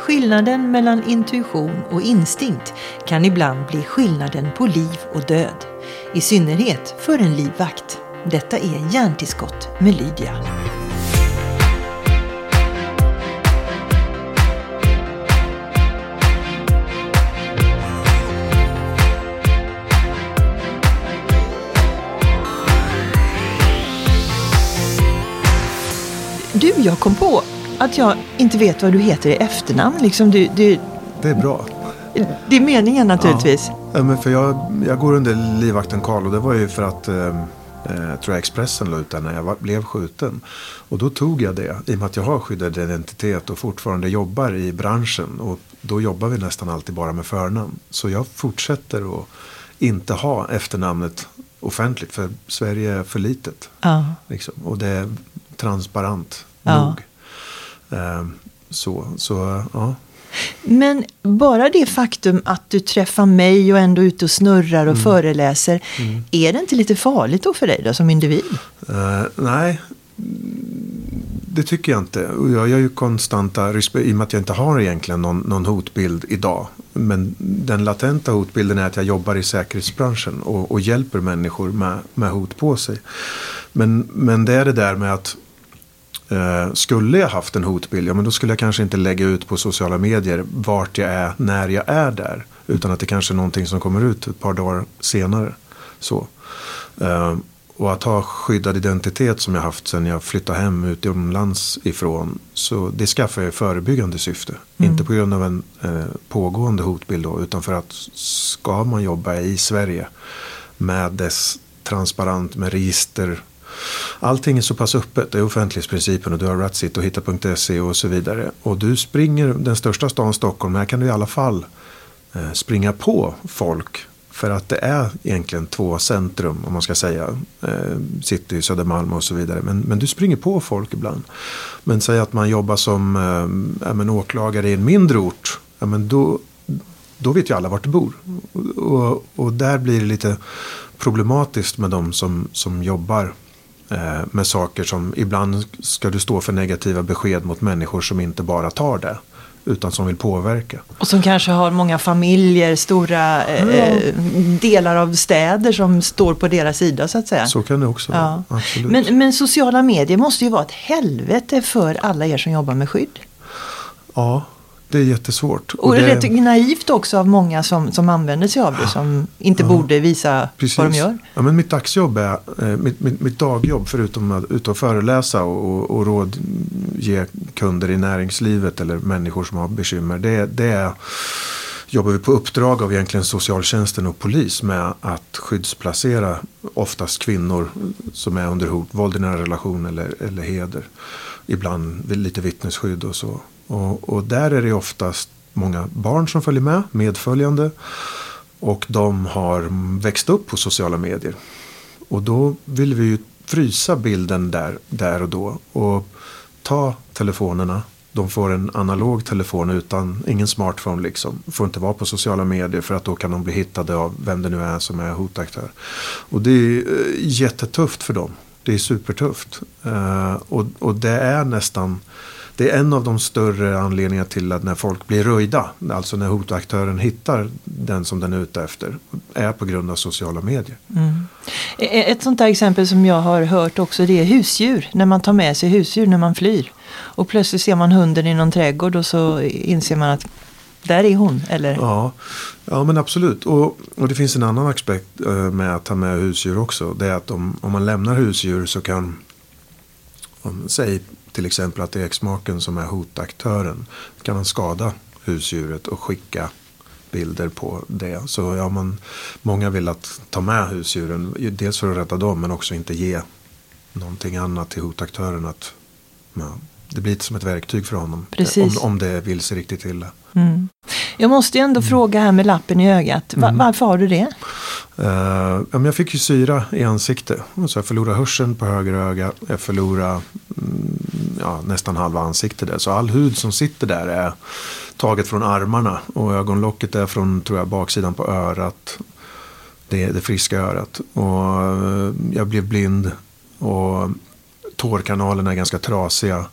Skillnaden mellan intuition och instinkt kan ibland bli skillnaden på liv och död. I synnerhet för en livvakt. Detta är Hjärntillskott med Lydia. Du, jag kom på att jag inte vet vad du heter i efternamn. Liksom du, du, Det är bra. det är meningen naturligtvis. Ja, men för jag, jag går under livvakten Karl och det var ju för att eh, eh, tror jag Expressen la ut den när jag var, blev skjuten. Och då tog jag det i och med att jag har skyddad identitet och fortfarande jobbar i branschen. Och då jobbar vi nästan alltid bara med förnamn. Så jag fortsätter att inte ha efternamnet offentligt för Sverige är för litet. Ja. Liksom. Och det är transparent Ja. nog. Eh, så, så ja. Men bara det faktum att du träffar mig och ändå är ute och snurrar och föreläser. Är det inte lite farligt då för dig då som individ? Eh, nej, det tycker jag inte. Jag gör ju konstanta, i och med att jag inte har egentligen någon, någon hotbild idag. Men den latenta hotbilden är att jag jobbar i säkerhetsbranschen och, och hjälper människor med, med hot på sig. Men, men det är det där med att Eh, skulle jag haft en hotbild, ja men då skulle jag kanske inte lägga ut på sociala medier vart jag är när jag är där. Utan att det kanske är någonting som kommer ut ett par dagar senare. Så. Eh, och att ha skyddad identitet som jag haft sedan jag flyttade hem utomlands ifrån. Så det skaffar jag i förebyggande syfte. Inte på grund av en eh, pågående hotbild då, utan för att ska man jobba i Sverige med dess transparent med register Allting är så pass öppet. Det är offentlighetsprincipen och du har Ratsit och hitta.se och så vidare. Och du springer den största stan Stockholm. Här kan du i alla fall eh, springa på folk. För att det är egentligen två centrum om man ska säga. Eh, city, Södermalm och så vidare. Men, men du springer på folk ibland. Men säg att man jobbar som äh, men åklagare i en mindre ort. Ja, men då, då vet ju alla vart du bor. Och, och, och där blir det lite problematiskt med de som, som jobbar med saker som ibland ska du stå för negativa besked mot människor som inte bara tar det. Utan som vill påverka. Och som kanske har många familjer, stora eh, delar av städer som står på deras sida så att säga. Så kan det också Ja. vara. Absolut. Men, men sociala medier måste ju vara ett helvete för alla er som jobbar med skydd. Ja, det är jättesvårt. Och, det, rätt naivt också av många som, som använder sig av det som inte borde visa vad de gör. Ja, men mitt dagsjobb är, eh, mitt, mitt, mitt dagjobb förutom att ut och föreläsa och, och rådge kunder i näringslivet eller människor som har bekymmer. Det, det är, jobbar vi på uppdrag av egentligen socialtjänsten och polis med att skyddsplacera oftast kvinnor som är under hot, våld i nära relation eller, eller heder. Ibland lite vittnesskydd och så. Och, och där är det oftast många barn som följer med, medföljande. Och de har växt upp på sociala medier. Och då vill vi ju frysa bilden där, där och då. Och ta telefonerna. De får en analog telefon utan, ingen smartphone liksom. Får inte vara på sociala medier för att då kan de bli hittade av vem det nu är som är hotaktör. Och det är eh, jättetufft för dem. Det är supertufft. Eh, och, och det är nästan det är en av de större anledningarna till att när folk blir röjda, alltså när hotaktören hittar den som den är ute efter, är på grund av sociala medier. Mm. E, e, ett sånt där exempel som jag har hört också det är husdjur. När man tar med sig husdjur när man flyr. Och plötsligt ser man hunden i någon trädgård och så inser man att där är hon. Eller? Ja, ja men absolut. Och, och det finns en annan aspekt eh, med att ta med husdjur också. Det är att om, om man lämnar husdjur så kan, om, säg till exempel att det är exmaken som är hotaktören, kan han skada husdjuret och skicka bilder på det. Så ja, man, många vill att ta med husdjuren, dels för att rädda dem men också inte ge någonting annat till hotaktören. Att, ja, det blir som ett verktyg för honom Precis. om, om det vill sig riktigt illa. Jag måste ju ändå fråga här med lappen i ögat. Va- Varför har du det? Uh, jag fick ju syra i ansiktet. Så jag förlorade hörseln på höger öga. Jag förlorade mm, ja, nästan halva ansiktet där. Så all hud som sitter där är taget från armarna. Och ögonlocket är från tror jag, baksidan på örat. Det, det friska örat. Och eh, jag blev blind. Och tårkanalerna är ganska trasiga.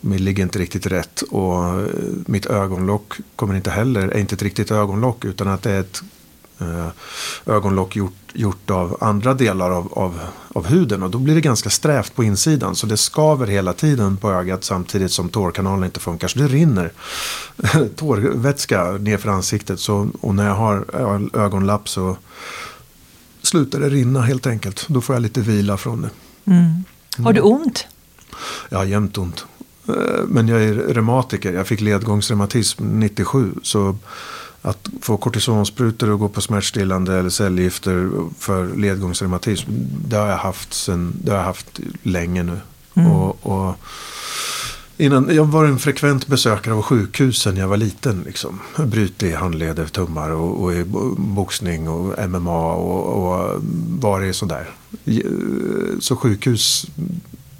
Men ligger inte riktigt rätt. Och eh, mitt ögonlock kommer inte heller, är inte ett riktigt ögonlock utan att det är ett eh, ögonlock gjort, gjort av andra delar av, av, av huden. Och då blir det ganska strävt på insidan. Så det skaver hela tiden på ögat samtidigt som tårkanalen inte funkar. Så det rinner tårvätska nerför ansiktet. Så, och när jag har ögonlapp så slutar det rinna helt enkelt. Då får jag lite vila från det. Mm. Har du ont? Jag har jämt ont. Eh, men jag är reumatiker. Jag fick ledgångsreumatism 97. Så att få kortisonsprutor och gå på smärtstillande eller cellgifter för ledgångsreumatism. Det har jag haft, sen, det har jag haft länge nu. Mm. Och, och, innan, jag var en frekvent besökare av sjukhus sen jag var liten. Liksom. Brutit handleder, tummar och, och boxning och MMA och, och varit sådär. Så sjukhus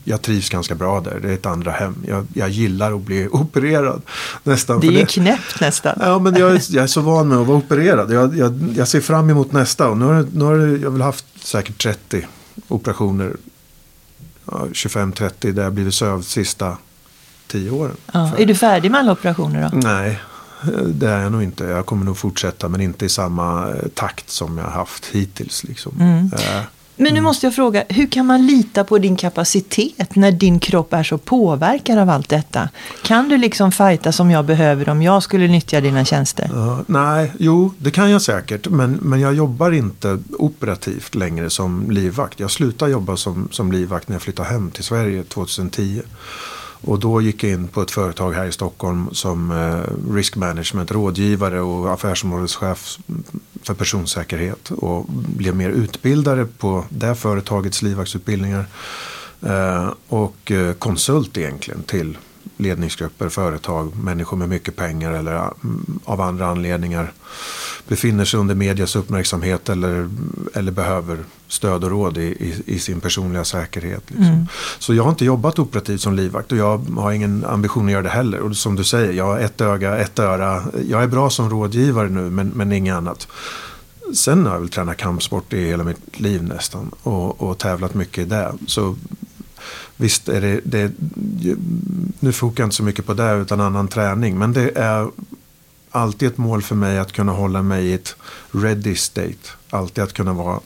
jag trivs ganska bra där. Det är ett andra hem. Jag, jag gillar att bli opererad. Nästan det är ju knäppt nästan. Ja, men jag, jag är så van med att vara opererad. Jag, jag, jag ser fram emot nästa. Och nu har, nu har jag väl haft säkert 30 operationer. Ja, 25-30 där jag blivit sövd sista 10 åren. Ja, är du färdig med alla operationer då? Nej, det är jag nog inte. Jag kommer nog fortsätta men inte i samma takt som jag haft hittills. Liksom. Mm. Men nu måste jag fråga, hur kan man lita på din kapacitet när din kropp är så påverkad av allt detta? Kan du liksom fighta som jag behöver om jag skulle nyttja dina tjänster? Uh, nej, jo, det kan jag säkert. Men, men jag jobbar inte operativt längre som livvakt. Jag slutade jobba som, som livvakt när jag flyttade hem till Sverige 2010. Och då gick jag in på ett företag här i Stockholm som eh, risk management rådgivare och affärsområdeschef för personsäkerhet. Och blev mer utbildare på det företagets livvaktsutbildningar. Eh, och eh, konsult egentligen till ledningsgrupper, företag, människor med mycket pengar eller mm, av andra anledningar befinner sig under medias uppmärksamhet eller, eller behöver stöd och råd i, i, i sin personliga säkerhet. Liksom. Mm. Så jag har inte jobbat operativt som livvakt och jag har ingen ambition att göra det heller. Och som du säger, jag har ett öga, ett öra. Jag är bra som rådgivare nu men, men inget annat. Sen har jag väl tränat kampsport i hela mitt liv nästan och, och tävlat mycket i det. Så Visst är det, det, nu fokar jag inte så mycket på det utan annan träning. Men det är alltid ett mål för mig att kunna hålla mig i ett ready state. Alltid att kunna vara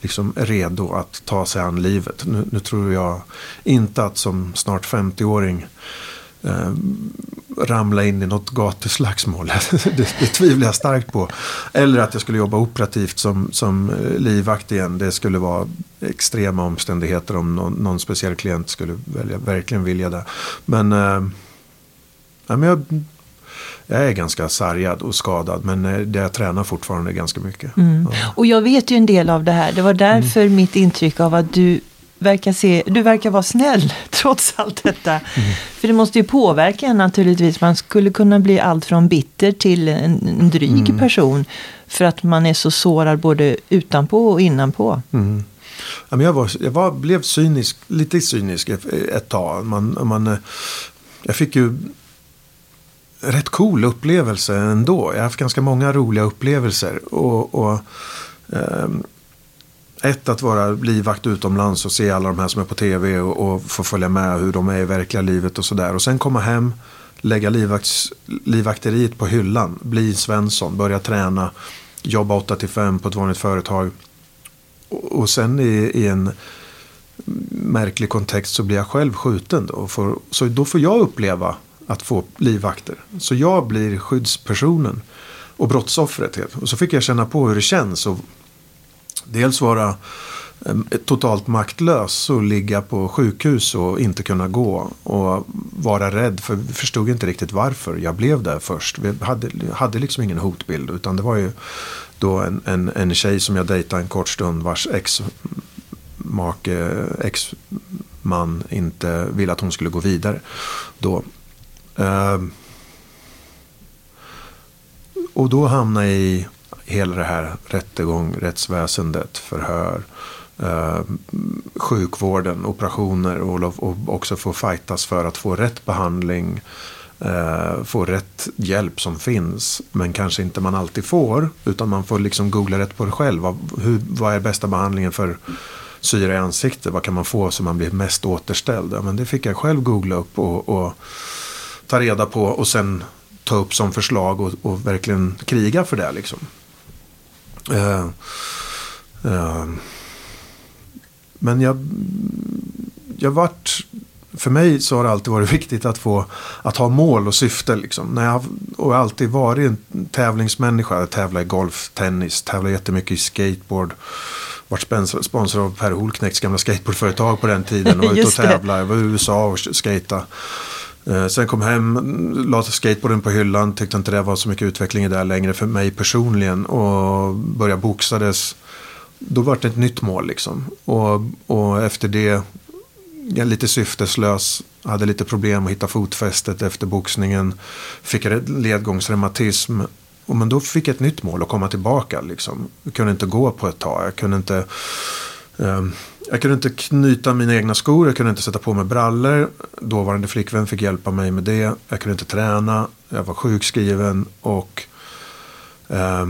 liksom redo att ta sig an livet. Nu, nu tror jag inte att som snart 50-åring eh, ramla in i något gatuslagsmål. det, det tvivlar jag starkt på. Eller att jag skulle jobba operativt som, som eh, livvakt igen. Det skulle vara extrema omständigheter om någon, någon speciell klient skulle välja, verkligen vilja det. Men, eh, ja, men jag, jag är ganska sargad och skadad men eh, det jag tränar fortfarande ganska mycket. Mm. Ja. Och jag vet ju en del av det här. Det var därför mm. mitt intryck av att du verkar, se, du verkar vara snäll trots allt detta. Mm. För det måste ju påverka en naturligtvis. Man skulle kunna bli allt från bitter till en, en dryg mm. person. För att man är så sårad både utanpå och innanpå. Mm. Ja, men jag var, jag var, blev cynisk, lite cynisk ett tag. Man, man, eh, jag fick ju rätt cool upplevelse ändå. Jag har haft ganska många roliga upplevelser. Och, och um, ett att vara livvakt utomlands och se alla de här som är på tv och, och få följa med hur de är i verkliga livet och sådär. Och sen komma hem, lägga livvakts, livvakteriet på hyllan, bli Svensson, börja träna, jobba 8 till 5 på ett vanligt företag. Och, och sen i, i, en märklig kontext så blir jag själv skjuten. Då, får, så då får jag uppleva att få livvakter. Så jag blir skyddspersonen och brottsoffret. Och så fick jag känna på hur det känns att dels vara eh, totalt maktlös och ligga på sjukhus och inte kunna gå. Och vara rädd för vi förstod inte riktigt varför jag blev där först. Vi hade, hade liksom ingen hotbild utan det var ju då en, en, en tjej som jag dejtade en kort stund vars ex-make, ex-man inte ville att hon skulle gå vidare. Då. Uh, och då hamnade jag i hela det här rättegång, rättsväsendet, förhör, eh, sjukvården, operationer och, och också få fightas för att få rätt behandling, eh, få rätt hjälp som finns. Men kanske inte man alltid får, utan man får liksom googla rätt på det själv. Hur, vad är bästa behandlingen för syra i ansiktet. Vad kan man få så man blir mest återställd? Ja, men det fick jag själv googla upp och, och ta reda på och sen ta upp som förslag och, och verkligen kriga för det. Liksom. Uh, uh, men jag, jag vart för mig så har det alltid varit viktigt att få att ha mål och syfte. Liksom. När jag, och jag har alltid varit en tävlingsmänniska. Jag tävlar i golf, tennis, tävlar jättemycket i skateboard. Vart sponsor av Per Holknekts gamla skateboardföretag på den tiden. Och var ute och tävlade. Jag var i USA och skata. Eh, sen kom hem, la skateboarden på hyllan. Tyckte inte det var så mycket utveckling i det längre för mig personligen. Och började boxades. Då var det ett nytt mål liksom. Och, och efter det jag lite syfteslös. Hade lite problem att hitta fotfästet efter boxningen. Fick ledgångsreumatism. Och men då fick jag ett nytt mål att komma tillbaka. Liksom. Jag kunde inte gå på ett tag. Jag kunde inte, Ehm, jag kunde inte knyta mina egna skor. Jag kunde inte sätta på mig brallor. Dåvarande flickvän fick hjälpa mig med det. Jag kunde inte träna. Jag var sjukskriven. Och eh,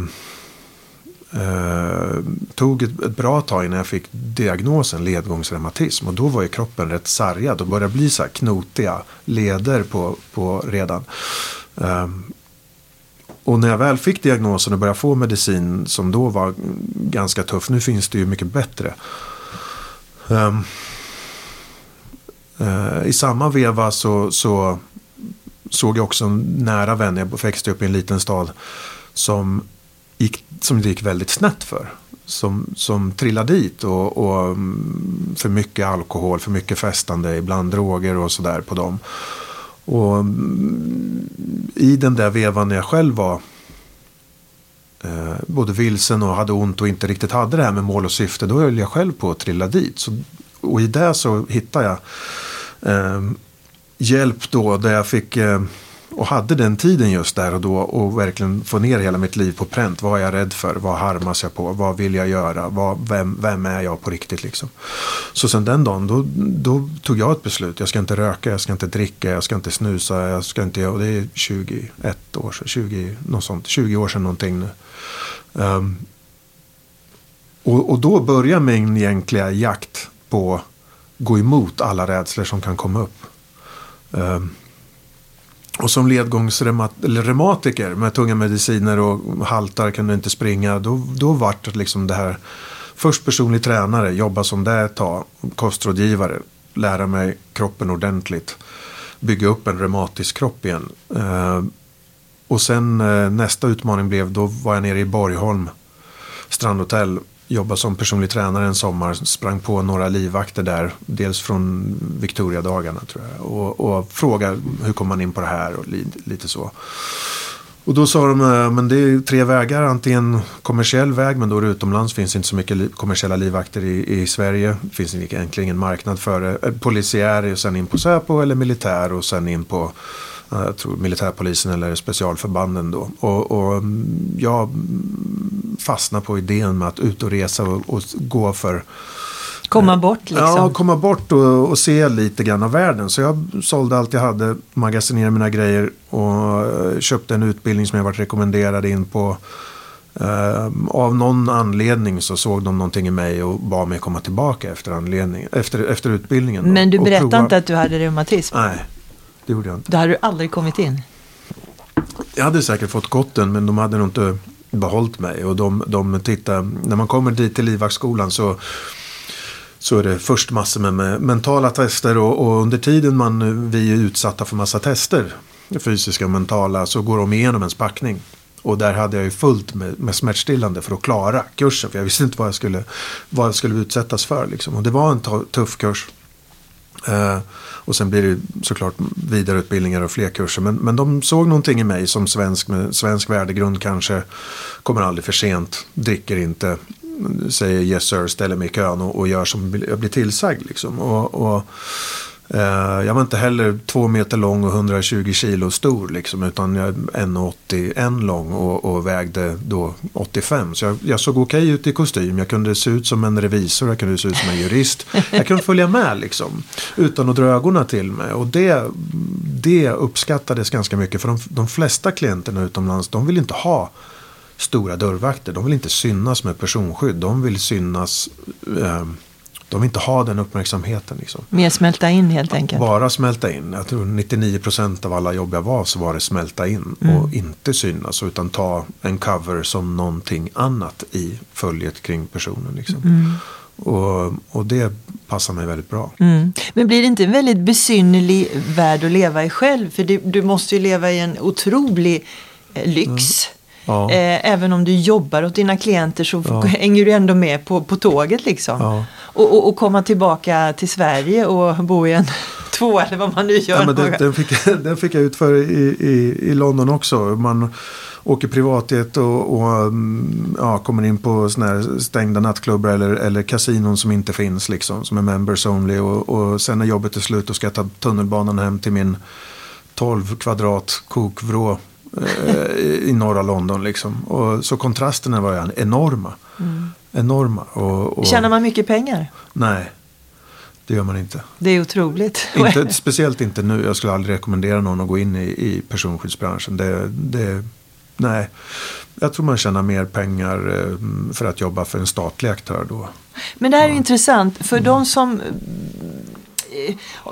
Eh, tog ett, ett, bra tag innan jag fick diagnosen ledgångsreumatism. Och då var ju kroppen rätt sargad och började bli så här knotiga leder på, på redan. Eh, och när jag väl fick diagnosen och började få medicin som då var ganska tuff. Nu finns det ju mycket bättre. Ehm, eh, I samma veva så, så såg jag också en nära vän. Jag växte upp i en liten stad. Som gick, som det gick väldigt snett för. Som, som trillade dit och, och mm, för mycket alkohol, för mycket festande, ibland droger och sådär på dem. Och mm, i den där vevan när jag själv var eh, både vilsen och hade ont och inte riktigt hade det här med mål och syfte. Då höll jag själv på att trilla dit. Så, och i det så hittade jag eh, hjälp då där jag fick eh, och hade den tiden just där och då och verkligen få ner hela mitt liv på pränt. Vad är jag rädd för? Vad harmas jag på? Vad vill jag göra? Vad, vem, vem är jag på riktigt liksom? Så sen den dagen då, då, tog jag ett beslut. Jag ska inte röka, jag ska inte dricka, jag ska inte snusa. Jag ska inte, och det är 21 år sedan, 20, något sånt, 20 år sedan någonting nu. Um, och, och då börjar min egentliga jakt på att gå emot alla rädslor som kan komma upp. Um, och som ledgångsreumatiker med tunga mediciner och haltar, kunde inte springa. Då, då vart det liksom det här. Först personlig tränare, jobba som det ett tag. Kostrådgivare, lära mig kroppen ordentligt. Bygga upp en reumatisk kropp igen. Eh, och sen eh, nästa utmaning blev, då var jag nere i Borgholm. Strandhotell jobbade som personlig tränare en sommar. Sprang på några livvakter där. Dels från Victoria-dagarna tror jag. Och, och frågade hur kom man in på det här och li, lite så. Och då sa de, äh, men det är tre vägar. Antingen kommersiell väg, men då är det utomlands. finns inte så mycket kommersiella livvakter i, i Sverige. Det finns egentligen ingen marknad för det. Äh, polisiär och sen in på Säpo eller militär och sen in på jag tror militärpolisen eller specialförbanden då. Och, och mm, jag fastnade på idén med att ut och resa och, och gå för Komma bort liksom? Ja, komma bort och, och, se lite grann av världen. Så jag sålde allt jag hade, magasinerade mina grejer och eh, köpte en utbildning som jag varit rekommenderad in på. Uh, av någon anledning så såg de någonting i mig och bad mig komma tillbaka efter, anledning, efter, efter utbildningen. Men du berättade inte att du hade reumatism? Nej, det gjorde jag inte. Då hade du aldrig kommit in? Jag hade säkert fått gotten men de hade nog inte behållit mig. Och de, de tittar, när man kommer dit till livvaktsskolan så så är det först massor med, med mentala tester och, och, under tiden man, vi är utsatta för massa tester, fysiska och mentala, så går de igenom ens packning. Och där hade jag ju fullt med, med smärtstillande för att klara kursen. För jag visste inte vad jag skulle, vad jag skulle utsättas för. Liksom. Och det var en tuff kurs. Eh, och sen blir det såklart vidareutbildningar och fler kurser. Men, men de såg någonting i mig som svensk med svensk värdegrund kanske. Kommer aldrig för sent, dricker inte, säger yes sir, ställer mig i kön och, och gör som jag blir tillsagd. Liksom. Och, och Eh, jag var inte heller två meter lång och 120 kilo stor liksom, utan jag är 1,81 lång och, och, vägde då 85. Så jag, jag såg okej okay ut i kostym. Jag kunde se ut som en revisor, jag kunde se ut som en jurist. Jag kunde följa med liksom, utan att dra ögonen till mig. Och det, det uppskattades ganska mycket för de, de flesta klienterna utomlands, de vill inte ha stora dörrvakter. De vill inte synas med personskydd. De vill synas eh, de vill inte ha den uppmärksamheten. Liksom. Mer smälta in helt enkelt. Bara smälta in. Jag tror 99% av alla jobb jag var så var det smälta in. Mm. Och inte synas utan ta en cover som någonting annat i följet kring personen. Liksom. Mm. Och, och det passar mig väldigt bra. Mm. Men blir det inte en väldigt besynnerlig värld att leva i själv? För du, du måste ju leva i en otrolig eh, lyx. Ja. Eh, även om du jobbar åt dina klienter så Ja. hänger du ändå med på, på tåget liksom. Ja. Och, och, och komma tillbaka till Sverige och bo i en två eller vad man nu gör. Ja, men den, den, fick, den fick jag utföra i, i, i London också. Man åker privatjet och, och mm, ja, kommer in på såna här stängda nattklubbar eller, eller kasinon som inte finns. Liksom, som är members only. Och, och sen när jobbet är slut och ska jag ta tunnelbanan hem till min 12 kvadrat kokvrå i i norra London. Liksom. Och, så kontrasterna var ju enorma. Enorma. Och, och, Tjänar man mycket pengar? Nej, det gör man inte. Det är otroligt. Inte, speciellt inte nu. Jag skulle aldrig rekommendera någon att gå in i, i personskyddsbranschen. Det, det, nej, jag tror man tjänar mer pengar eh, för att jobba för en statlig aktör då. Men det här är ju intressant för de som eh,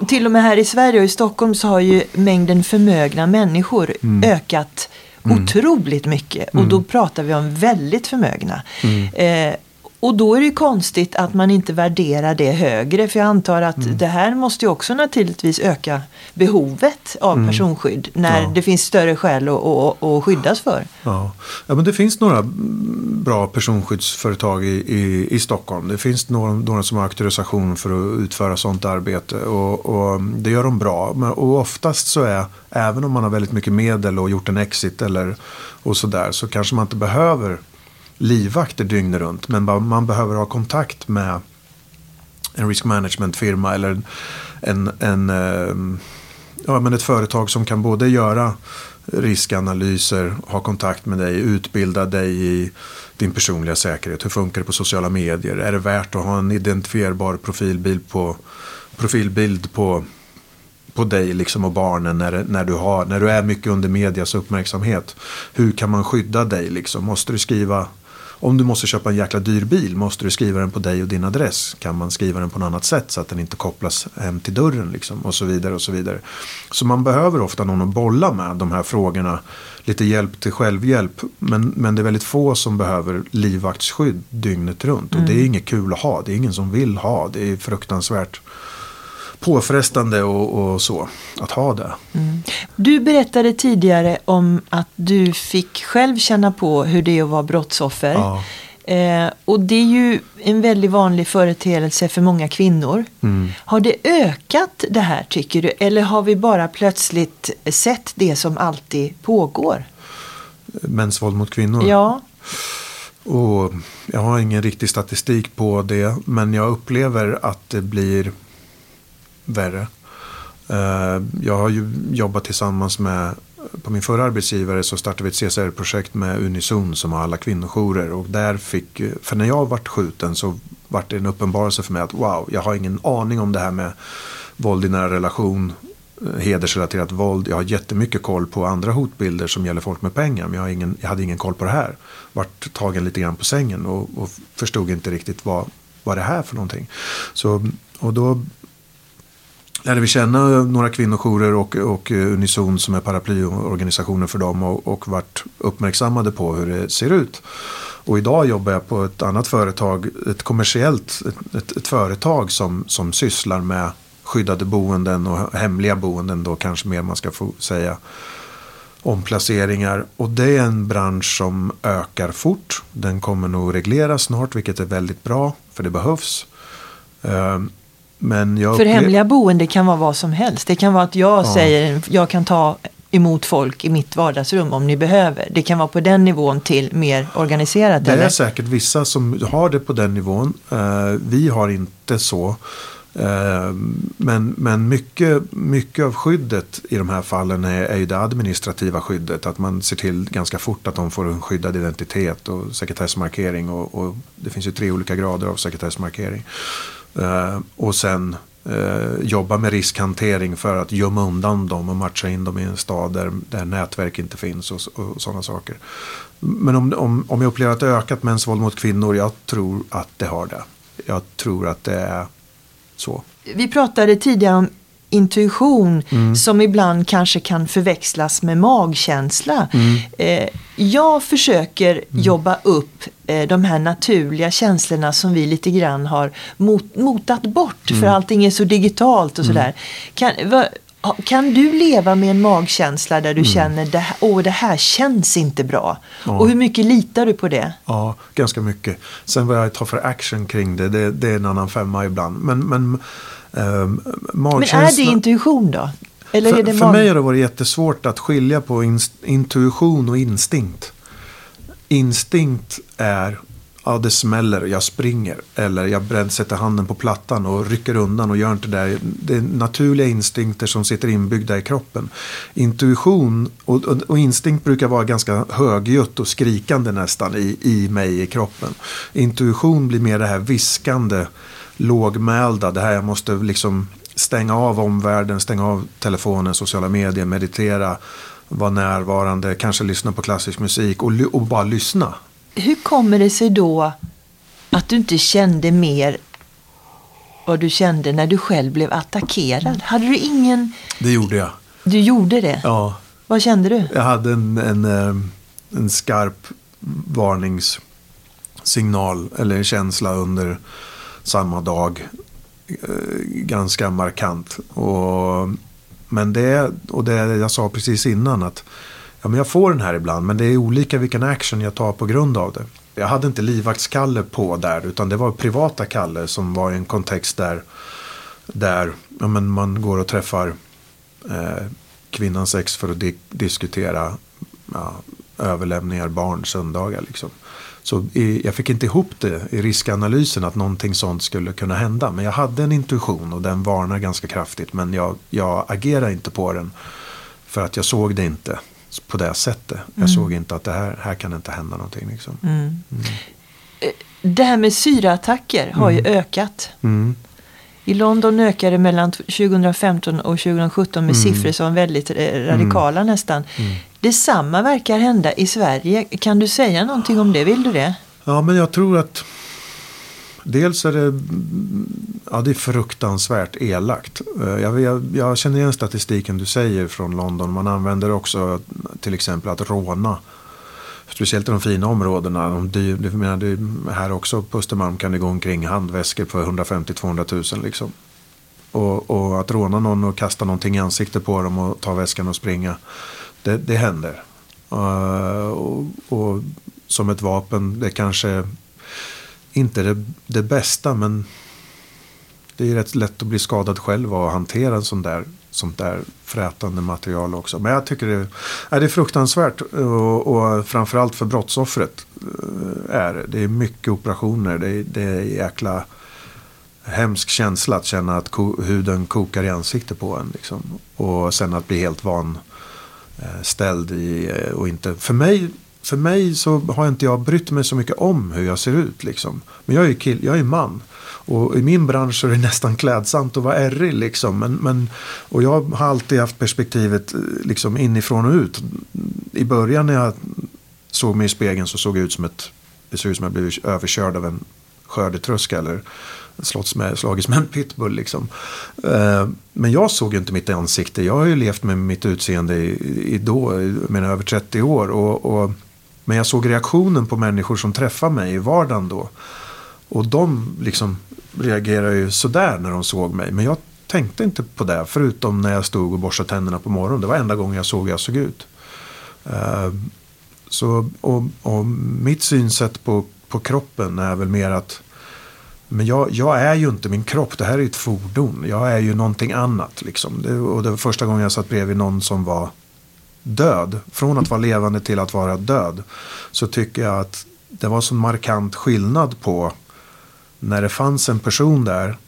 till och med här i Sverige och i Stockholm så har ju mängden förmögna människor ökat otroligt mycket. Och då pratar vi om väldigt förmögna. Eh, och då är det ju konstigt att man inte värderar det högre. För jag antar att det här måste ju också naturligtvis öka behovet av personskydd. När Ja. det finns större skäl att, att, att skyddas för. Ja. ja, men det finns några mm, bra personskyddsföretag i, i, i Stockholm. Det finns några, några som har auktorisation för att utföra sånt arbete och, och det gör de bra. Men, och oftast så är, även om man har väldigt mycket medel och gjort en exit eller och sådär, så kanske man inte behöver livvakter dygnet runt. Men man, behöver ha kontakt med en risk management-firma eller en, en, ehm, ja, men ett företag som kan både göra riskanalyser, ha kontakt med dig, utbilda dig i din personliga säkerhet. Hur funkar det på sociala medier? Är det värt att ha en identifierbar profilbild på, profilbild på, på dig liksom och barnen när, när, du har, när du är mycket under medias uppmärksamhet? Hur kan man skydda dig? Liksom? Måste du skriva om du måste köpa en jäkla dyr bil, måste du skriva den på dig och din adress? Kan man skriva den på något annat sätt så att den inte kopplas hem till dörren? Liksom, och så vidare och så vidare. Så man behöver ofta någon att bolla med de här frågorna. Lite hjälp till självhjälp. Men, men det är väldigt få som behöver livvaktsskydd dygnet runt. Och det är inget kul att ha. Det är ingen som vill ha. Det är fruktansvärt påfrestande och, och så. Att ha det. Du berättade tidigare om att du fick själv känna på hur det är att vara brottsoffer. Ja. Eh, och det är ju en väldigt vanlig företeelse för många kvinnor. Mm. Har det ökat det här tycker du? Eller har vi bara plötsligt sett det som alltid pågår? Mäns våld mot kvinnor. Ja, Och jag har ingen riktig statistik på det. Men jag upplever att det blir värre. Eh, jag har ju jobbat tillsammans med, på min förra arbetsgivare så startade vi ett CSR-projekt med Unison som har alla kvinnojourer. Och där fick, för när jag vart skjuten så vart det en uppenbarelse för mig att wow, jag har ingen aning om det här med våld i nära relation, eh, hedersrelaterat våld. Jag har jättemycket koll på andra hotbilder som gäller folk med pengar. Men jag, har ingen, jag hade ingen koll på det här. Vart tagen lite grann på sängen och, och förstod inte riktigt vad, vad det här för någonting. Så, och då lärde vi känna några kvinnojourer och, och Unison som är paraplyorganisationer för dem och, och vart uppmärksammade på hur det ser ut. Och idag jobbar jag på ett annat företag, ett kommersiellt, ett, ett, ett företag som, som sysslar med skyddade boenden och hemliga boenden då kanske mer man ska få säga. Omplaceringar och det är en bransch som ökar fort. Den kommer nog regleras snart vilket är väldigt bra för det behövs. Ehm, men jag för hemliga boende kan vara vad som helst. Det kan vara att jag Ja. säger jag kan ta emot folk i mitt vardagsrum om ni behöver. Det kan vara på den nivån till mer organiserat. Det eller? är säkert vissa som har det på den nivån. Eh, vi har inte så. Eh, men men mycket, mycket av skyddet i de här fallen är, är ju det administrativa skyddet. Att man ser till ganska fort att de får en skyddad identitet och sekretessmarkering. Och, och det finns ju tre olika grader av sekretessmarkering. Eh, och sen eh, jobba med riskhantering för att gömma undan dem och matcha in dem i en stad där, där nätverk inte finns och, och sådana saker. Men om, om, om jag upplever att det ökat mäns våld mot kvinnor, jag tror att det har det. jag tror att det är så. Vi pratade tidigare om intuition som ibland kanske kan förväxlas med magkänsla. Eh, jag försöker jobba upp eh, de här naturliga känslorna som vi lite grann har mot, motat bort för allting är så digitalt och sådär. Kan, va, kan du leva med en magkänsla där du känner det åh, det här känns inte bra? Ja. Och hur mycket litar du på det? Ja, ganska mycket. Sen vad jag tar för action kring det, det, det är en annan femma ibland. Men, men ehm, Men är det intuition då? Eller är För, för mig har det varit jättesvårt att skilja på ins- intuition och instinkt. Instinkt är, ja det smäller, jag springer. Eller jag sätter handen på plattan och rycker undan och gör inte det där. Det är naturliga instinkter som sitter inbyggda i kroppen. Intuition och, och, och instinkt brukar vara ganska högljutt och skrikande nästan i, i mig i kroppen. Intuition blir mer det här viskande, lågmälda, det här jag måste liksom stänga av omvärlden, stänga av telefonen, sociala medier, meditera, vara närvarande, kanske lyssna på klassisk musik och, och bara lyssna. Hur kommer det sig då att du inte kände mer vad du kände när du själv blev attackerad? Hade du ingen... Det gjorde jag. Du gjorde det? Ja, Vad kände du? jag hade en, en, eh, en skarp varningssignal eller känsla under samma dag. Eh, ganska markant. Och, men det, och det jag sa precis innan att ja, men jag får den här ibland men det är olika vilken action jag tar på grund av det. Jag hade inte livvaktskalle på där utan det var privata Kalle som var i en kontext där, där ja, men man går och träffar eh, kvinnans ex för att di- diskutera ja, överlämningar, barn, söndagar. Liksom. Så jag fick inte ihop det i riskanalysen att någonting sånt skulle kunna hända. Men jag hade en intuition och den varnar ganska kraftigt. Men jag, jag agerade inte på den för att jag såg det inte på det sättet. Jag såg inte att det här, här kan inte hända någonting. Liksom. Det här med syraattacker har ju ökat. Mm. I London ökade det mellan 2015 och 2017 med siffror som var väldigt eh, radikala nästan. Detsamma verkar hända i Sverige. Kan du säga någonting om det? Vill du det? Ja, men jag tror att dels är det, ja, det är fruktansvärt elakt. Eh, jag, jag, jag känner igen statistiken du säger från London. Man använder också till exempel att råna. Speciellt i de fina områdena. De dyr, menar, det, här också på Östermalm kan det gå omkring handväskor för 150-200 000 liksom. Och, och att råna någon och kasta någonting i ansiktet på dem och ta väskan och springa. Det, det händer. Uh, och, och som ett vapen, det kanske inte är det, det bästa men det är rätt lätt att bli skadad själv och hantera en sån där, sånt där frätande material också. Men jag tycker det, är det är fruktansvärt och, och framförallt för brottsoffret eh, är det. Det är mycket operationer, det är, det är jäkla hemsk känsla att känna att ko, huden kokar i ansiktet på en. Liksom. Och sen att bli helt van eh, Eh, ställd i eh, och inte. För mig, för mig så har inte jag brytt mig så mycket om hur jag ser ut. Liksom. Men jag är, kill, jag är man. Och i min bransch så är det nästan klädsamt att vara ärrig. Liksom. Men, men, och jag har alltid haft perspektivet eh, liksom, inifrån och ut. I början när jag såg mig i spegeln så såg jag ut som ett, det såg ut som att jag blivit överkörd av en skördetröska eller slåss med, slagits med en pitbull. Liksom. Eh, men jag såg ju inte mitt ansikte. Jag har ju levt med mitt utseende i, i då, jag över 30 år. Och, och, men jag såg reaktionen på människor som träffar mig i vardagen då. Och de liksom reagerade ju sådär när de såg mig. Men jag tänkte inte på det. Förutom när jag stod och borstade tänderna på morgonen. Det var enda gången jag såg hur jag såg ut. Eh, så, och, och mitt synsätt på, på kroppen är väl mer att men jag, jag är ju inte min kropp, det här är ett fordon. Jag är ju någonting annat. Liksom. Det, och det var första gången jag satt bredvid någon som var död. Från att vara levande till att vara död. Så tycker jag att det var så markant skillnad på när det fanns en person där.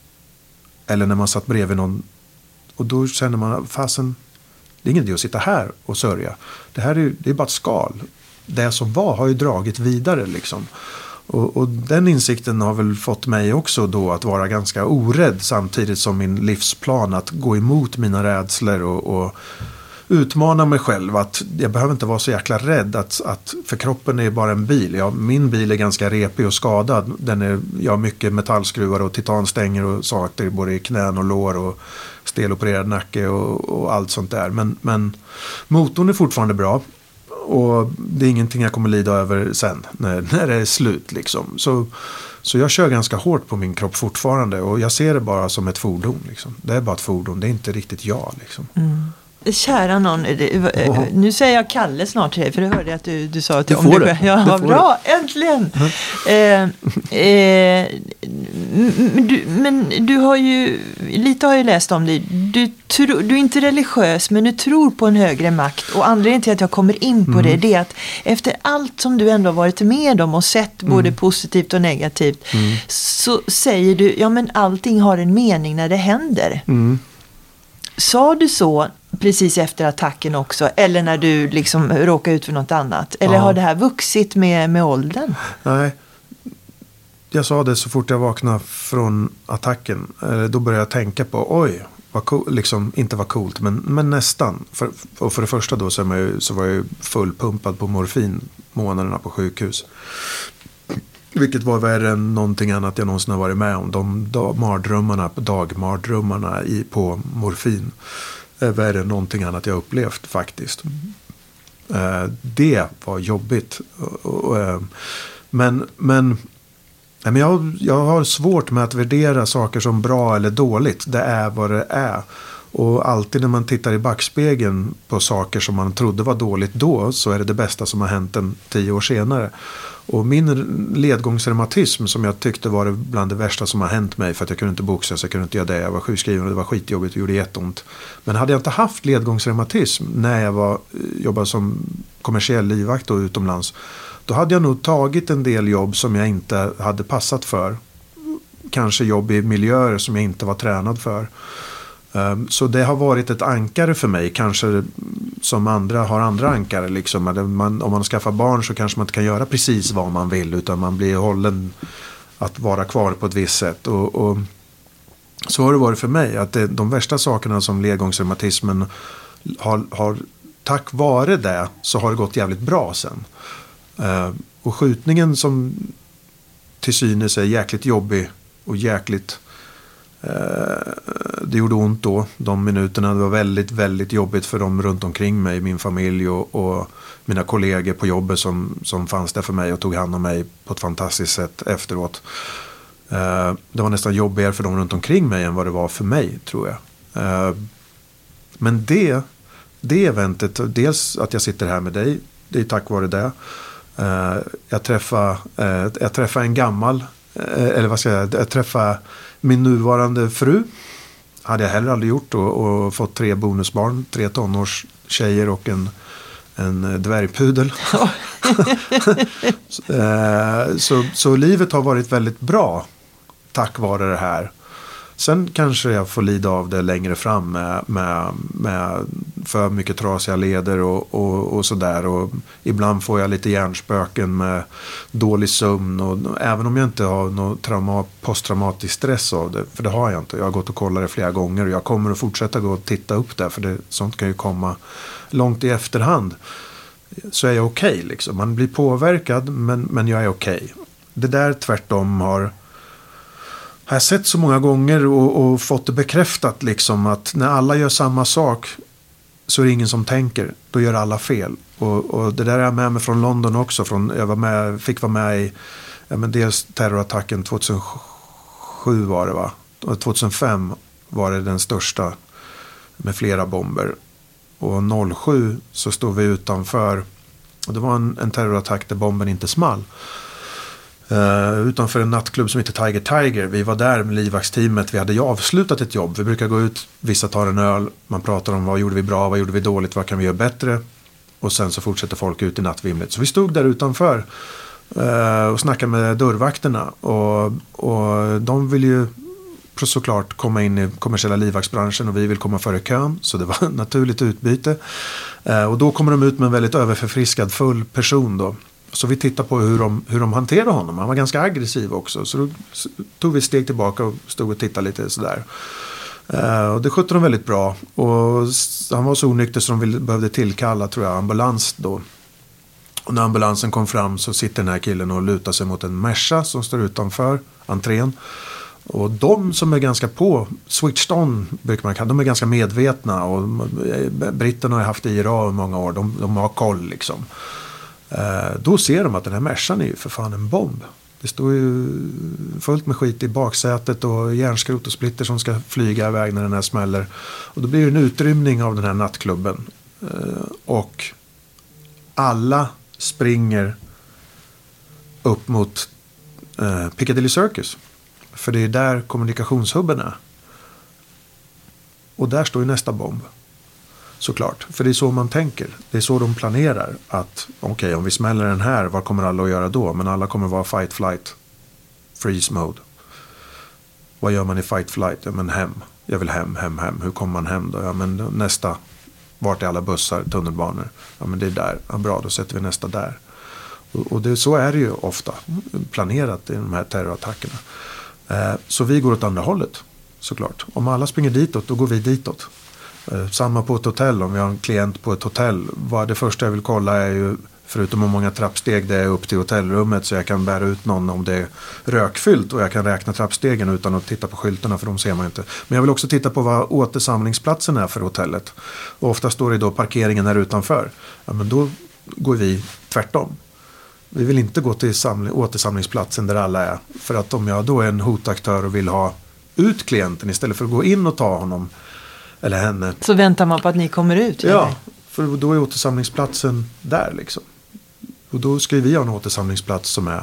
Eller när man satt bredvid någon. Och då känner man, fasen, det är ingen idé att sitta här och sörja. Det här är, det är bara ett skal. Det som var har ju dragit vidare liksom. Och, och, den insikten har väl fått mig också då att vara ganska orädd samtidigt som min livsplan att gå emot mina rädslor och, och utmana mig själv att jag behöver inte vara så jäkla rädd. Att, att, för kroppen är bara en bil. Ja, min bil är ganska repig och skadad. Den är, jag har mycket metallskruvar och titanstänger och saker både i knän och lår och stelopererad nacke och, och allt sånt där. Men, men motorn är fortfarande bra. Och det är ingenting jag kommer lida över sen när, när det är slut. Liksom. Så, så jag kör ganska hårt på min kropp fortfarande och jag ser det bara som ett fordon. Liksom. Det är bara ett fordon, det är inte riktigt jag. Liksom. Mm. Kära någon, nu säger jag Kalle snart till dig för det hörde jag att du, du sa att du får det. Ja, det bra, det. äntligen! Mm. Eh, eh, du, men du har ju, lite har jag läst om dig. Du, tro, du är inte religiös men du tror på en högre makt. Och anledningen till att jag kommer in på mm. det, det är att efter allt som du ändå har varit med om och sett både mm. positivt och negativt. Mm. Så säger du, ja men allting har en mening när det händer. Mm. Sa du så precis efter attacken också? Eller när du liksom råkade ut för något annat? Eller ja. har det här vuxit med, med åldern? Nej, jag sa det så fort jag vaknade från attacken. Då började jag tänka på, oj, vad cool, liksom, inte var coolt, men, men nästan. För, och för det första då så, ju, så var jag ju fullpumpad på morfin månaderna på sjukhus. Vilket var värre än någonting annat jag någonsin har varit med om. De dag, mardrömmarna, dagmardrömmarna i, på morfin är värre än någonting annat jag upplevt faktiskt. Eh, det var jobbigt. Eh, men, men men jag, jag har svårt med att värdera saker som bra eller dåligt. Det är vad det är. Och alltid när man tittar i backspegeln på saker som man trodde var dåligt då så är det det bästa som har hänt en tio år senare. Och min ledgångsreumatism som jag tyckte var bland det värsta som har hänt mig för att jag kunde inte boxas, jag kunde inte göra det, jag var sjukskriven och det var skitjobbigt och gjorde jätteont. Men hade jag inte haft ledgångsreumatism när jag var, eh, jobbade som kommersiell livvakt då utomlands då hade jag nog tagit en del jobb som jag inte hade passat för. Kanske jobb i miljöer som jag inte var tränad för. Ehm, så det har varit ett ankare för mig. Kanske som andra har andra ankare. Liksom. Man, om man skaffar barn så kanske man inte kan göra precis vad man vill. Utan man blir hållen att vara kvar på ett visst sätt. Och, och så har det varit för mig. Att det, de värsta sakerna som ledgångsreumatismen har, har tack vare det så har det gått jävligt bra sen. Ehm, och skjutningen som till synes är jäkligt jobbig och jäkligt Eh, det gjorde ont då, de minuterna. Det var väldigt, väldigt jobbigt för dem runt omkring mig, min familj och, och mina kollegor på jobbet som, som fanns där för mig och tog hand om mig på ett fantastiskt sätt efteråt. Eh, det var nästan jobbigare för dem runt omkring mig än vad det var för mig, tror jag. Eh, men det, det eventet, dels att jag sitter här med dig, det är tack vare det. Jag, träffade, jag träffade en gammal, eller vad ska jag säga, jag träffade min nuvarande fru. Hade jag heller aldrig gjort och, och fått tre bonusbarn, tre tonårstjejer och en, en dvärgpudel. så, så livet har varit väldigt bra tack vare det här. Sen kanske jag får lida av det längre fram med, med, med för mycket trasiga leder och, och, och sådär. Och ibland får jag lite hjärnspöken med dålig sömn. Och, även om jag inte har någon trauma, posttraumatisk stress av det. För det har jag inte. Jag har gått och kollat det flera gånger. Och jag kommer att fortsätta gå och titta upp det. För det, sånt kan ju komma långt i efterhand. Så är jag okej okay, liksom. Man blir påverkad men, men jag är okej. Okay. Det där tvärtom har har jag sett så många gånger och, och, fått det bekräftat liksom att när alla gör samma sak så är det ingen som tänker. Då gör alla fel. Och, och det där är jag med mig från London också. Från, jag var med, fick vara med i ja, men dels terrorattacken 2007 var det va? 2005 var det den största med flera bomber. Och 07 så stod vi utanför. Och det var en, en terrorattack där bomben inte small. Uh, utanför en nattklubb som heter Tiger Tiger. Vi var där med livvaktsteamet. Vi hade ju avslutat ett jobb. Vi brukar gå ut, vissa tar en öl. Man pratar om vad gjorde vi bra, vad gjorde vi dåligt, vad kan vi göra bättre. Och sen så fortsätter folk ut i nattvimlet. Så vi stod där utanför uh, och snackade med dörrvakterna. Och, och de vill ju såklart komma in i kommersiella livvaktsbranschen och vi vill komma före kön. Så det var ett naturligt utbyte. Uh, och då kommer de ut med en väldigt överförfriskad full person då. Så vi tittade på hur de, hur de hanterade honom. Han var ganska aggressiv också. Så då tog vi ett steg tillbaka och stod och tittade lite sådär. Uh, och det skötte de väldigt bra. Och han var så onykter så de ville, behövde tillkalla tror jag, ambulans då. Och när ambulansen kom fram så sitter den här killen och lutar sig mot en Merca som står utanför entrén. Och de som är ganska på, switched on brukar man kalla de är ganska medvetna. Och eh, britterna har haft IRA i många år, de, de har koll liksom. Eh, då ser de att den här Mercan är ju för fan en bomb. Det står ju fullt med skit i baksätet och järnskrot och splitter som ska flyga iväg när den här smäller. Och då blir det en utrymning av den här nattklubben. Eh, och alla springer upp mot eh, Piccadilly Circus. För det är där kommunikationshubben är. Och där står ju nästa bomb. Såklart, för det är så man tänker. Det är så de planerar. Att okej, okay, om vi smäller den här, vad kommer alla att göra då? Men alla kommer vara fight, flight, freeze mode. Vad gör man i fight, flight? Ja, men hem. Jag vill hem, hem, hem. Hur kommer man hem då? Ja, men nästa. Vart är alla bussar, tunnelbanor? Ja, men det är där. Ja, bra, då sätter vi nästa där. Och, och det, så är det ju ofta planerat i de här terrorattackerna. Eh, så vi går åt andra hållet, såklart. Om alla springer ditåt, då går vi ditåt. Eh, samma på ett hotell, om vi har en klient på ett hotell. Vad det första jag vill kolla är ju, förutom hur många trappsteg det är upp till hotellrummet så jag kan bära ut någon om det är rökfyllt och jag kan räkna trappstegen utan att titta på skyltarna för de ser man inte. Men jag vill också titta på vad återsamlingsplatsen är för hotellet. Och ofta står det då parkeringen här utanför. Ja, men då går vi tvärtom. Vi vill inte gå till samling, återsamlingsplatsen där alla är. För att om jag då är en hotaktör och vill ha ut klienten istället för att gå in och ta honom eller henne. Så väntar man på att ni kommer ut? Ja, eller? för då är återsamlingsplatsen där liksom. Och då ska vi ha en återsamlingsplats som är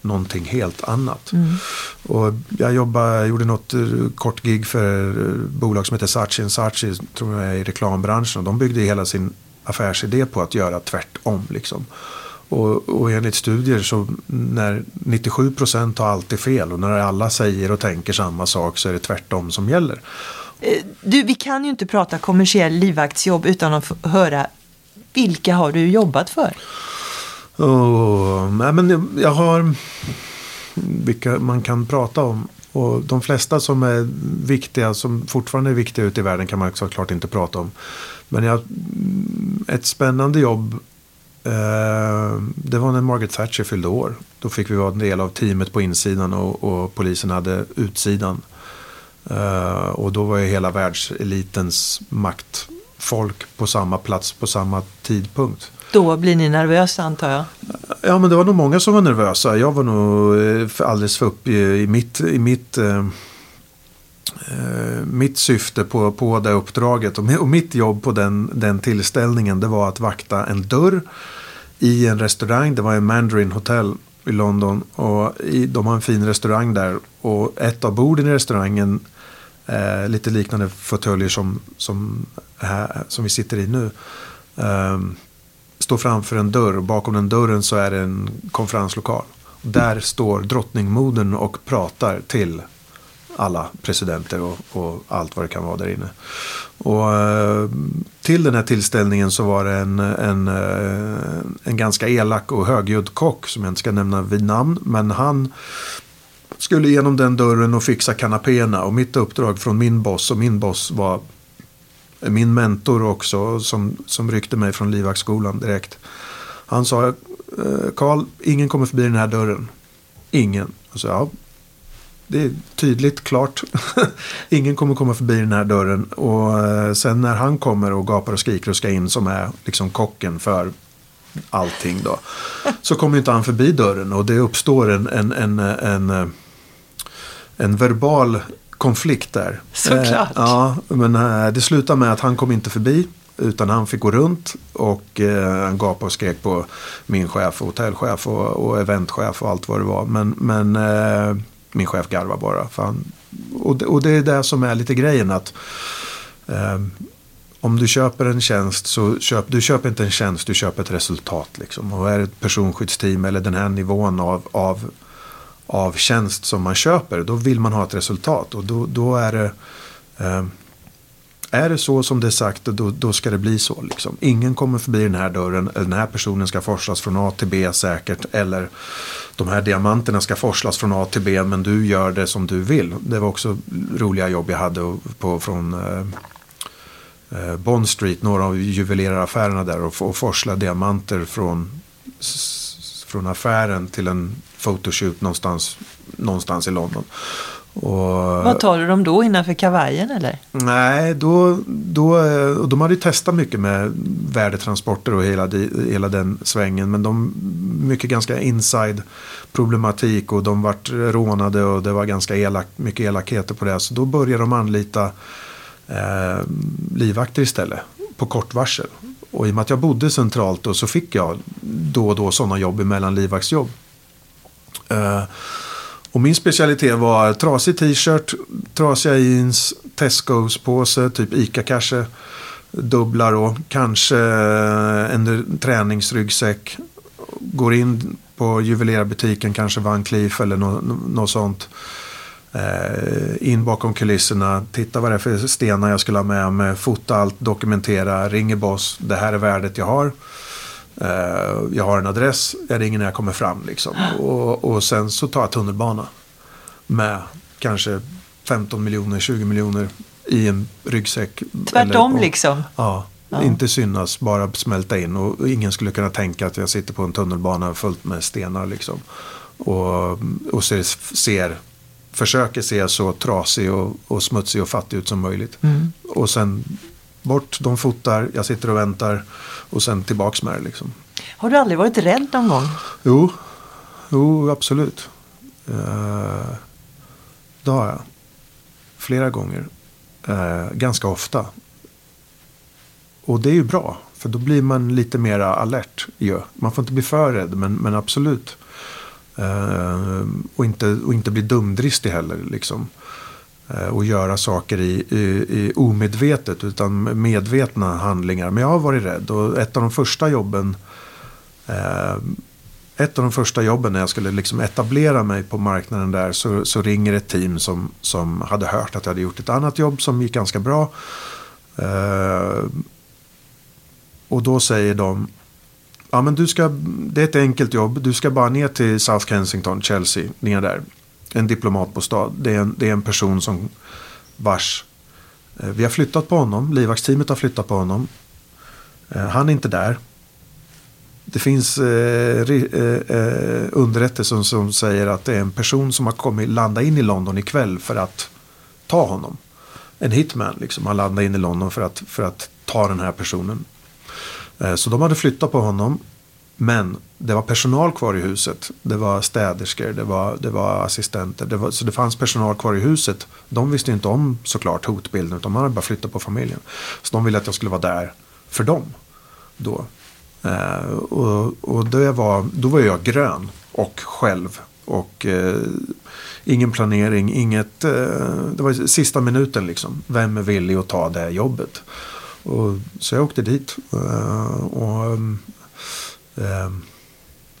någonting helt annat. Mm. Och jag jobbade, gjorde något eh, kort gig för ett bolag som heter Saatchi Saatchi, tror jag är i reklambranschen. Och de byggde hela sin affärsidé på att göra tvärtom. Liksom. Och, och enligt studier så när 97 procent har alltid fel och när alla säger och tänker samma sak så är det tvärtom som gäller. Eh, du, vi kan ju inte prata kommersiell livvaktsjobb utan att höra vilka har du jobbat för? Oh, nej, men jag har vilka man kan prata om. Och de flesta som är viktiga, som fortfarande är viktiga ute i världen kan man såklart inte prata om. Men jag, ett spännande jobb eh, det var när Margaret Thatcher fyllde år. Då fick vi vara en del av teamet på insidan och, och polisen hade utsidan. Uh, och då var ju hela världselitens maktfolk på samma plats på samma tidpunkt. Då blir ni nervösa antar jag? Ja men det var nog många som var nervösa. Jag var nog eh, alldeles för upp i, mitt, i mitt, uh, mitt syfte på, på det uppdraget. Och, och mitt jobb på den, den tillställningen det var att vakta en dörr i en restaurang. Det var en Mandarin Hotel i London. Och i, de har en fin restaurang där. Och ett av borden i restaurangen Eh, lite liknande fåtöljer som, som, här, som vi sitter i nu. Eh, står framför en dörr och bakom den dörren så är det en konferenslokal. Där står drottningmodern och pratar till alla presidenter och, och, allt vad det kan vara där inne. Och eh, till den här tillställningen så var det en, en, eh, en ganska elak och högljudd kock som jag inte ska nämna vid namn. Men han skulle genom den dörren och fixa kanapéerna. Och mitt uppdrag från min boss, och min boss var min mentor också, som, som ryckte mig från livvaktsskolan direkt. Han sa, eh, Karl, ingen kommer förbi den här dörren. Ingen. Jag sa, ja, det är tydligt, klart. ingen kommer komma förbi den här dörren. Och eh, sen när han kommer och gapar och skriker och ska in, som är liksom kocken för allting då. Så kommer inte han förbi dörren och det uppstår en, en, en, en en verbal konflikt där. Såklart. Eh, ja, men eh, det slutade med att han kom inte förbi. Utan han fick gå runt och eh, han gapade och skrek på min chef, och hotellchef och, och eventchef och allt vad det var. Men, men eh, min chef garvade bara. För han, och, det, och det är det som är lite grejen att eh, om du köper en tjänst så köp, du köper inte en tjänst, du köper ett resultat. Liksom. Och är det ett personskyddsteam eller den här nivån av, av av tjänst som man köper, då vill man ha ett resultat. Och då, då är det... Eh, är det så som det är sagt, då, då ska det bli så. Liksom. Ingen kommer förbi den här dörren, den här personen ska forslas från A till B säkert. Eller de här diamanterna ska forslas från A till B, men du gör det som du vill. Det var också roliga jobb jag hade på, från eh Bond Street, några av juveleraffärerna där. Och, och forsla diamanter från, från affären till en photoshoot någonstans, någonstans i London. Och, Vad tar du dem då innanför kavajen eller? Nej, då, då, de hade ju testat mycket med värdetransporter och hela, hela den svängen. Men de mycket ganska inside problematik och de vart rånade och det var ganska elak, mycket elakheter på det. Så då började de anlita eh, livvakter istället på kort varsel. Och i och med att jag bodde centralt då så fick jag då och då sådana jobb emellan livvaktsjobb. Eh, och min specialitet var trasig t-shirt, trasiga jeans, Tescos påse, typ ICA kanske. Dubblar och kanske eh, en träningsryggsäck. Går in på juvelerarbutiken, kanske Van Cleef eller något, något sånt. Eh, in bakom kulisserna, titta vad det är för stenar jag skulle ha med mig, fota allt, dokumentera, ringer boss, det här är värdet jag har. Uh, jag har en adress, jag ringer när jag kommer fram. Liksom. Och, och sen så tar jag tunnelbana. Med kanske 15 miljoner, 20 miljoner i en ryggsäck. Tvärtom eller, och, liksom? Ja, ja, inte synas, bara smälta in. Och ingen skulle kunna tänka att jag sitter på en tunnelbana fullt med stenar. Liksom. Och, och ser, ser, försöker se så trasig och, och smutsig och fattig ut som möjligt. Mm. Och sen bort, de fotar, jag sitter och väntar och sen tillbaks med det. Liksom. Har du aldrig varit rädd någon gång? Jo, jo absolut. Uh, det har jag. Flera gånger. Uh, ganska ofta. Och det är ju bra. För då blir man lite mer alert. Ja. Man får inte bli för rädd, men, men absolut. Eh, och, inte, och inte bli dumdristig heller. Liksom. Eh, och göra saker i, i, i, omedvetet utan medvetna handlingar. Men jag har varit rädd och ett av de första jobben eh, ett av de första jobben när jag skulle liksom etablera mig på marknaden där så, så, ringer ett team som, som hade hört att jag hade gjort ett annat jobb som gick ganska bra. Eh, och då säger de Ja men du ska, det är ett enkelt jobb. Du ska bara ner till South Kensington, Chelsea, ner där en diplomatbostad. Det är en, det är en person som vars eh, vi har flyttat på honom. Livvaktsteamet har flyttat på honom. Eh, han är inte där. Det finns eh, eh, eh underrättelser som säger att det är en person som har kommit landa in i London ikväll för att ta honom. En hitman liksom har landat in i London för att, för att ta den här personen. Eh, så de hade flyttat på honom. Men det var personal kvar i huset. Det var städerskor, det var, det var assistenter. Det var, så det fanns personal kvar i huset. De visste inte om såklart hotbilden utan man hade bara flyttat på familjen. Så de ville att jag skulle vara där för dem. Då. Eh, och och det var, då var jag grön och själv. Och eh, ingen planering, inget... Eh, det var sista minuten liksom. Vem är villig att ta det jobbet? Och, så jag åkte dit. Eh, och eh,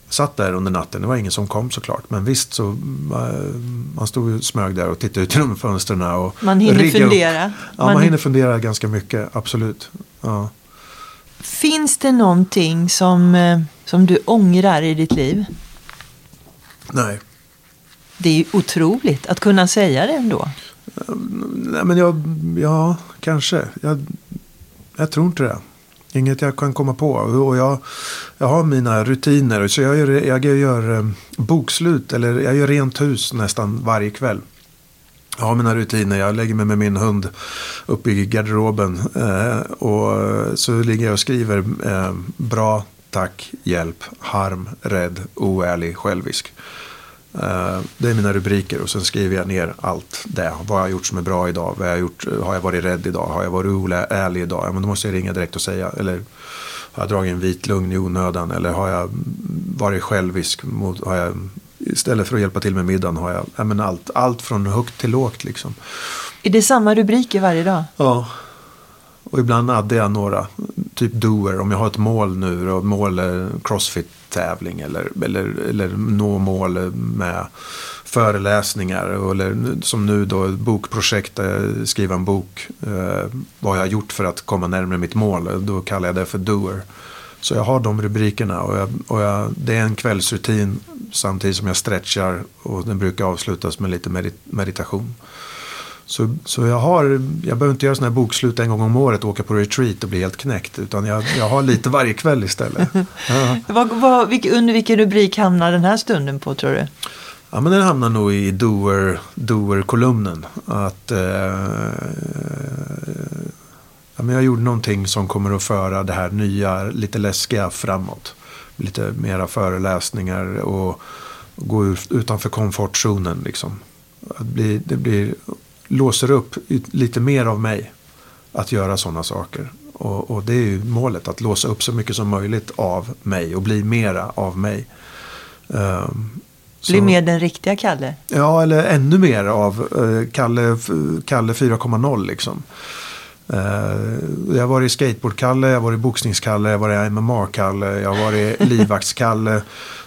satt där under natten. Det var ingen som kom såklart. Men visst så eh, man stod och smög där och tittade ut genom fönstren. Och man hinner fundera. Upp. Ja, man, man hinner fundera ganska mycket. Absolut. Ja. Finns det någonting som, som du ångrar i ditt liv? Nej. Det är ju otroligt att kunna säga det ändå. Nej, men jag, ja, kanske. Jag, jag tror inte det. Inget jag kan komma på. Och jag, jag har mina rutiner. Så jag gör, jag gör eh, bokslut. Eller jag gör rent hus nästan varje kväll. Jag har mina rutiner. Jag lägger mig med min hund uppe i garderoben. Eh, och så ligger jag och skriver eh, bra, tack, hjälp, harm, rädd, oärlig, självisk. Uh, det är mina rubriker och sen skriver jag ner allt det. Vad jag har gjort som är bra idag. Vad jag har, gjort, har jag varit rädd idag? Har jag varit oärlig idag? Ja, men då måste jag ringa direkt och säga. Eller har jag dragit en vit lugn i onödan? Eller har jag varit självisk? Mot, har jag, istället för att hjälpa till med middagen har jag ja, men allt, allt från högt till lågt. Liksom. Är det samma rubriker varje dag? Ja. Och ibland addar jag några. typ doer. Om jag har ett mål nu och mål är tävling eller, eller, eller nå mål med föreläsningar. Eller som nu då bokprojekt, skriva en bok. Eh, vad jag har gjort för att komma närmare mitt mål. Då kallar jag det för doer. Så jag har de rubrikerna och, jag, och jag, det är en kvällsrutin samtidigt som jag stretchar och den brukar avslutas med lite medit meditation. Så, så jag, har, jag behöver inte göra sådana här bokslut en gång om året och åka på retreat och bli helt knäckt. Utan jag, jag har lite varje kväll istället. Ja. vad, vad, vilk, under vilken rubrik hamnar den här stunden på tror du? Ja, men den hamnar nog i doer-kolumnen. Att eh, ja, men jag gjorde någonting som kommer att föra det här nya, lite läskiga framåt. Lite mera föreläsningar och, och gå utanför komfortzonen. Liksom. Att bli, det blir, låser upp lite mer av mig att göra sådana saker. Och, och, det är ju målet, att låsa upp så mycket som möjligt av mig och bli mera av mig. Um, bli mer den riktiga Kalle? Ja, eller ännu mer av uh, Kalle, Kalle 4.0 liksom. Uh, jag har varit skateboardkalle, jag har varit boxningskalle, jag har varit MMA-kalle, jag har varit livvaktskalle,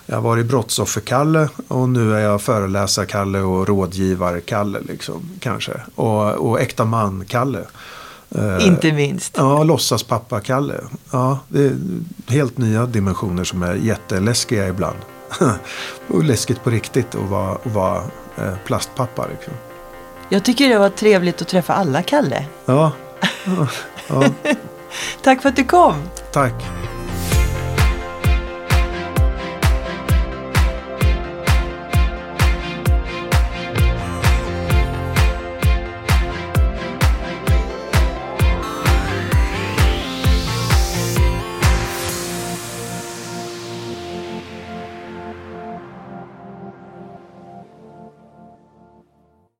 jag har varit brottsofferkalle och nu är jag föreläsarkalle och rådgivarkalle liksom kanske. Och, och äkta man-kalle. Uh, Inte minst. Ja, låtsaspappa-kalle. Ja, det är helt nya dimensioner som är jätteläskiga ibland. och läskigt på riktigt att vara, vara uh, plastpappa. Liksom. Jag tycker det var trevligt att träffa alla Kalle. Ja, Tack för att du kom. Tack.